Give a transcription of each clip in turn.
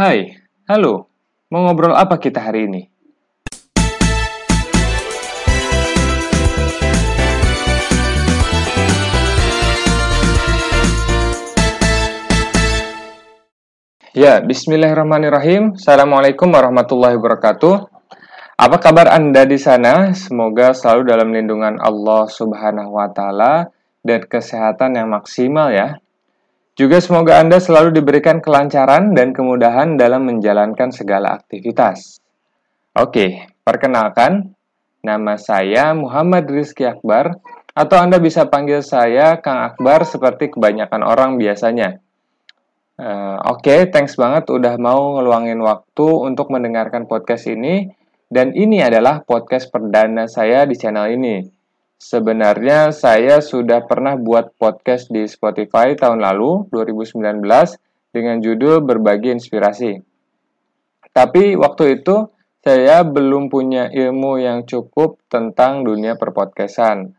Hai, halo. Mau ngobrol apa kita hari ini? Ya, bismillahirrahmanirrahim. Assalamualaikum warahmatullahi wabarakatuh. Apa kabar Anda di sana? Semoga selalu dalam lindungan Allah Subhanahu wa taala dan kesehatan yang maksimal ya. Juga semoga Anda selalu diberikan kelancaran dan kemudahan dalam menjalankan segala aktivitas. Oke, perkenalkan, nama saya Muhammad Rizky Akbar, atau Anda bisa panggil saya Kang Akbar seperti kebanyakan orang biasanya. Uh, Oke, okay, thanks banget udah mau ngeluangin waktu untuk mendengarkan podcast ini. Dan ini adalah podcast perdana saya di channel ini. Sebenarnya saya sudah pernah buat podcast di Spotify tahun lalu, 2019, dengan judul Berbagi Inspirasi. Tapi waktu itu saya belum punya ilmu yang cukup tentang dunia perpodcastan.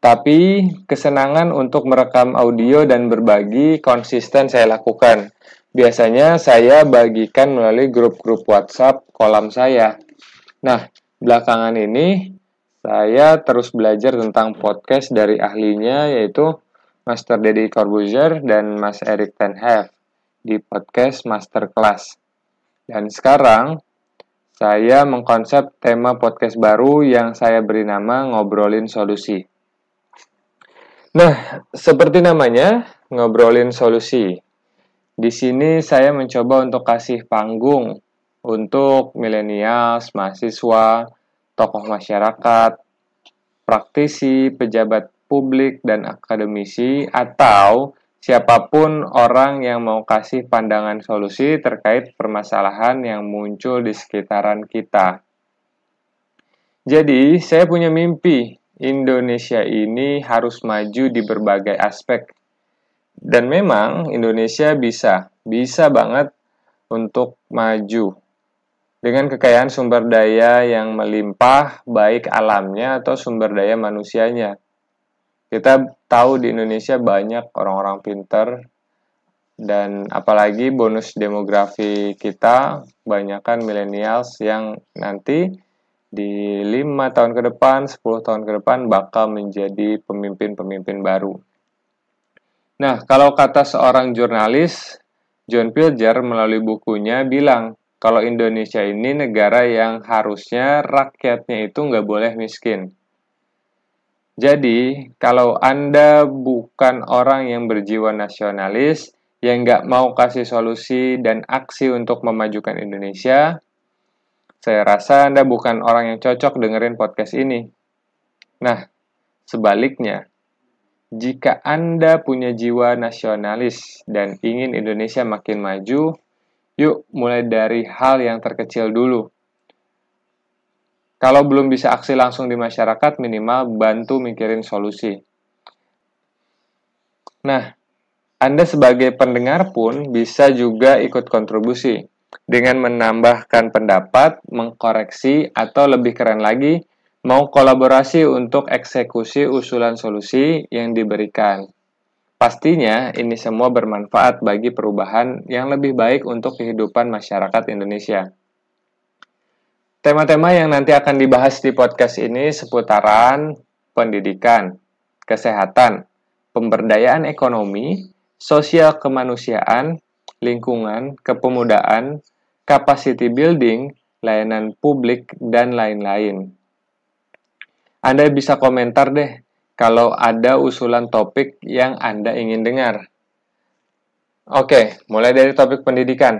Tapi kesenangan untuk merekam audio dan berbagi konsisten saya lakukan. Biasanya saya bagikan melalui grup-grup WhatsApp kolam saya. Nah, belakangan ini saya terus belajar tentang podcast dari ahlinya yaitu Master Deddy Corbuzier dan Mas Eric Ten di podcast Masterclass. Dan sekarang saya mengkonsep tema podcast baru yang saya beri nama Ngobrolin Solusi. Nah, seperti namanya, ngobrolin solusi. Di sini saya mencoba untuk kasih panggung untuk milenials, mahasiswa, tokoh masyarakat, praktisi, pejabat publik, dan akademisi, atau siapa pun orang yang mau kasih pandangan solusi terkait permasalahan yang muncul di sekitaran kita. Jadi, saya punya mimpi Indonesia ini harus maju di berbagai aspek. Dan memang Indonesia bisa, bisa banget untuk maju. Dengan kekayaan sumber daya yang melimpah, baik alamnya atau sumber daya manusianya. Kita tahu di Indonesia banyak orang-orang pinter, dan apalagi bonus demografi kita, banyakkan millennials yang nanti di lima tahun ke depan, 10 tahun ke depan bakal menjadi pemimpin-pemimpin baru. Nah, kalau kata seorang jurnalis, John Pilger melalui bukunya bilang, kalau Indonesia ini negara yang harusnya rakyatnya itu nggak boleh miskin. Jadi, kalau Anda bukan orang yang berjiwa nasionalis, yang nggak mau kasih solusi dan aksi untuk memajukan Indonesia, saya rasa Anda bukan orang yang cocok dengerin podcast ini. Nah, sebaliknya, jika Anda punya jiwa nasionalis dan ingin Indonesia makin maju, yuk mulai dari hal yang terkecil dulu. Kalau belum bisa aksi langsung di masyarakat, minimal bantu mikirin solusi. Nah, Anda sebagai pendengar pun bisa juga ikut kontribusi dengan menambahkan pendapat, mengkoreksi, atau lebih keren lagi, mau kolaborasi untuk eksekusi usulan solusi yang diberikan. Pastinya ini semua bermanfaat bagi perubahan yang lebih baik untuk kehidupan masyarakat Indonesia. Tema-tema yang nanti akan dibahas di podcast ini seputaran pendidikan, kesehatan, pemberdayaan ekonomi, sosial kemanusiaan, lingkungan, kepemudaan, capacity building, layanan publik, dan lain-lain. Anda bisa komentar deh kalau ada usulan topik yang Anda ingin dengar. Oke, mulai dari topik pendidikan.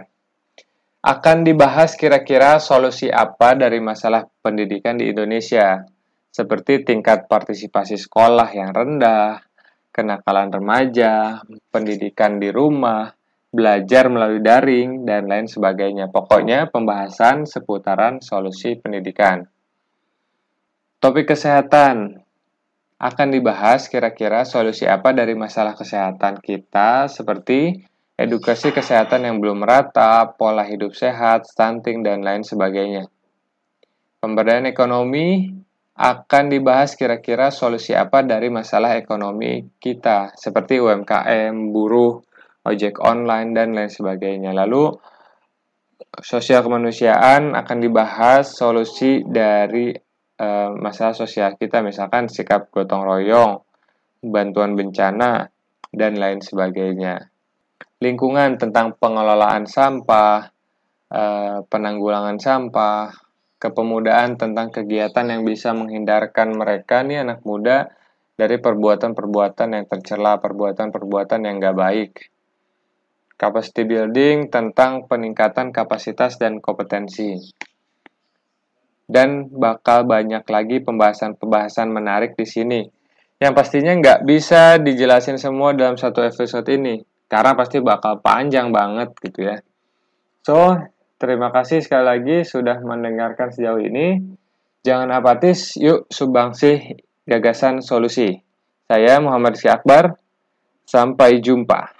Akan dibahas kira-kira solusi apa dari masalah pendidikan di Indonesia, seperti tingkat partisipasi sekolah yang rendah, kenakalan remaja, pendidikan di rumah, belajar melalui daring, dan lain sebagainya. Pokoknya pembahasan seputaran solusi pendidikan. Topik kesehatan akan dibahas kira-kira solusi apa dari masalah kesehatan kita seperti edukasi kesehatan yang belum merata, pola hidup sehat, stunting, dan lain sebagainya. Pemberdayaan ekonomi akan dibahas kira-kira solusi apa dari masalah ekonomi kita seperti UMKM, buruh, ojek online, dan lain sebagainya. Lalu, sosial kemanusiaan akan dibahas solusi dari uh, masalah sosial kita, misalkan sikap gotong royong, bantuan bencana, dan lain sebagainya. Lingkungan tentang pengelolaan sampah, uh, penanggulangan sampah, kepemudaan tentang kegiatan yang bisa menghindarkan mereka nih anak muda dari perbuatan-perbuatan yang tercela, perbuatan-perbuatan yang gak baik. Capacity building tentang peningkatan kapasitas dan kompetensi. Dan bakal banyak lagi pembahasan-pembahasan menarik di sini. Yang pastinya nggak bisa dijelasin semua dalam satu episode ini. Karena pasti bakal panjang banget gitu ya. So, terima kasih sekali lagi sudah mendengarkan sejauh ini. Jangan apatis, yuk subangsih gagasan solusi. Saya Muhammad Rizky Akbar, sampai jumpa.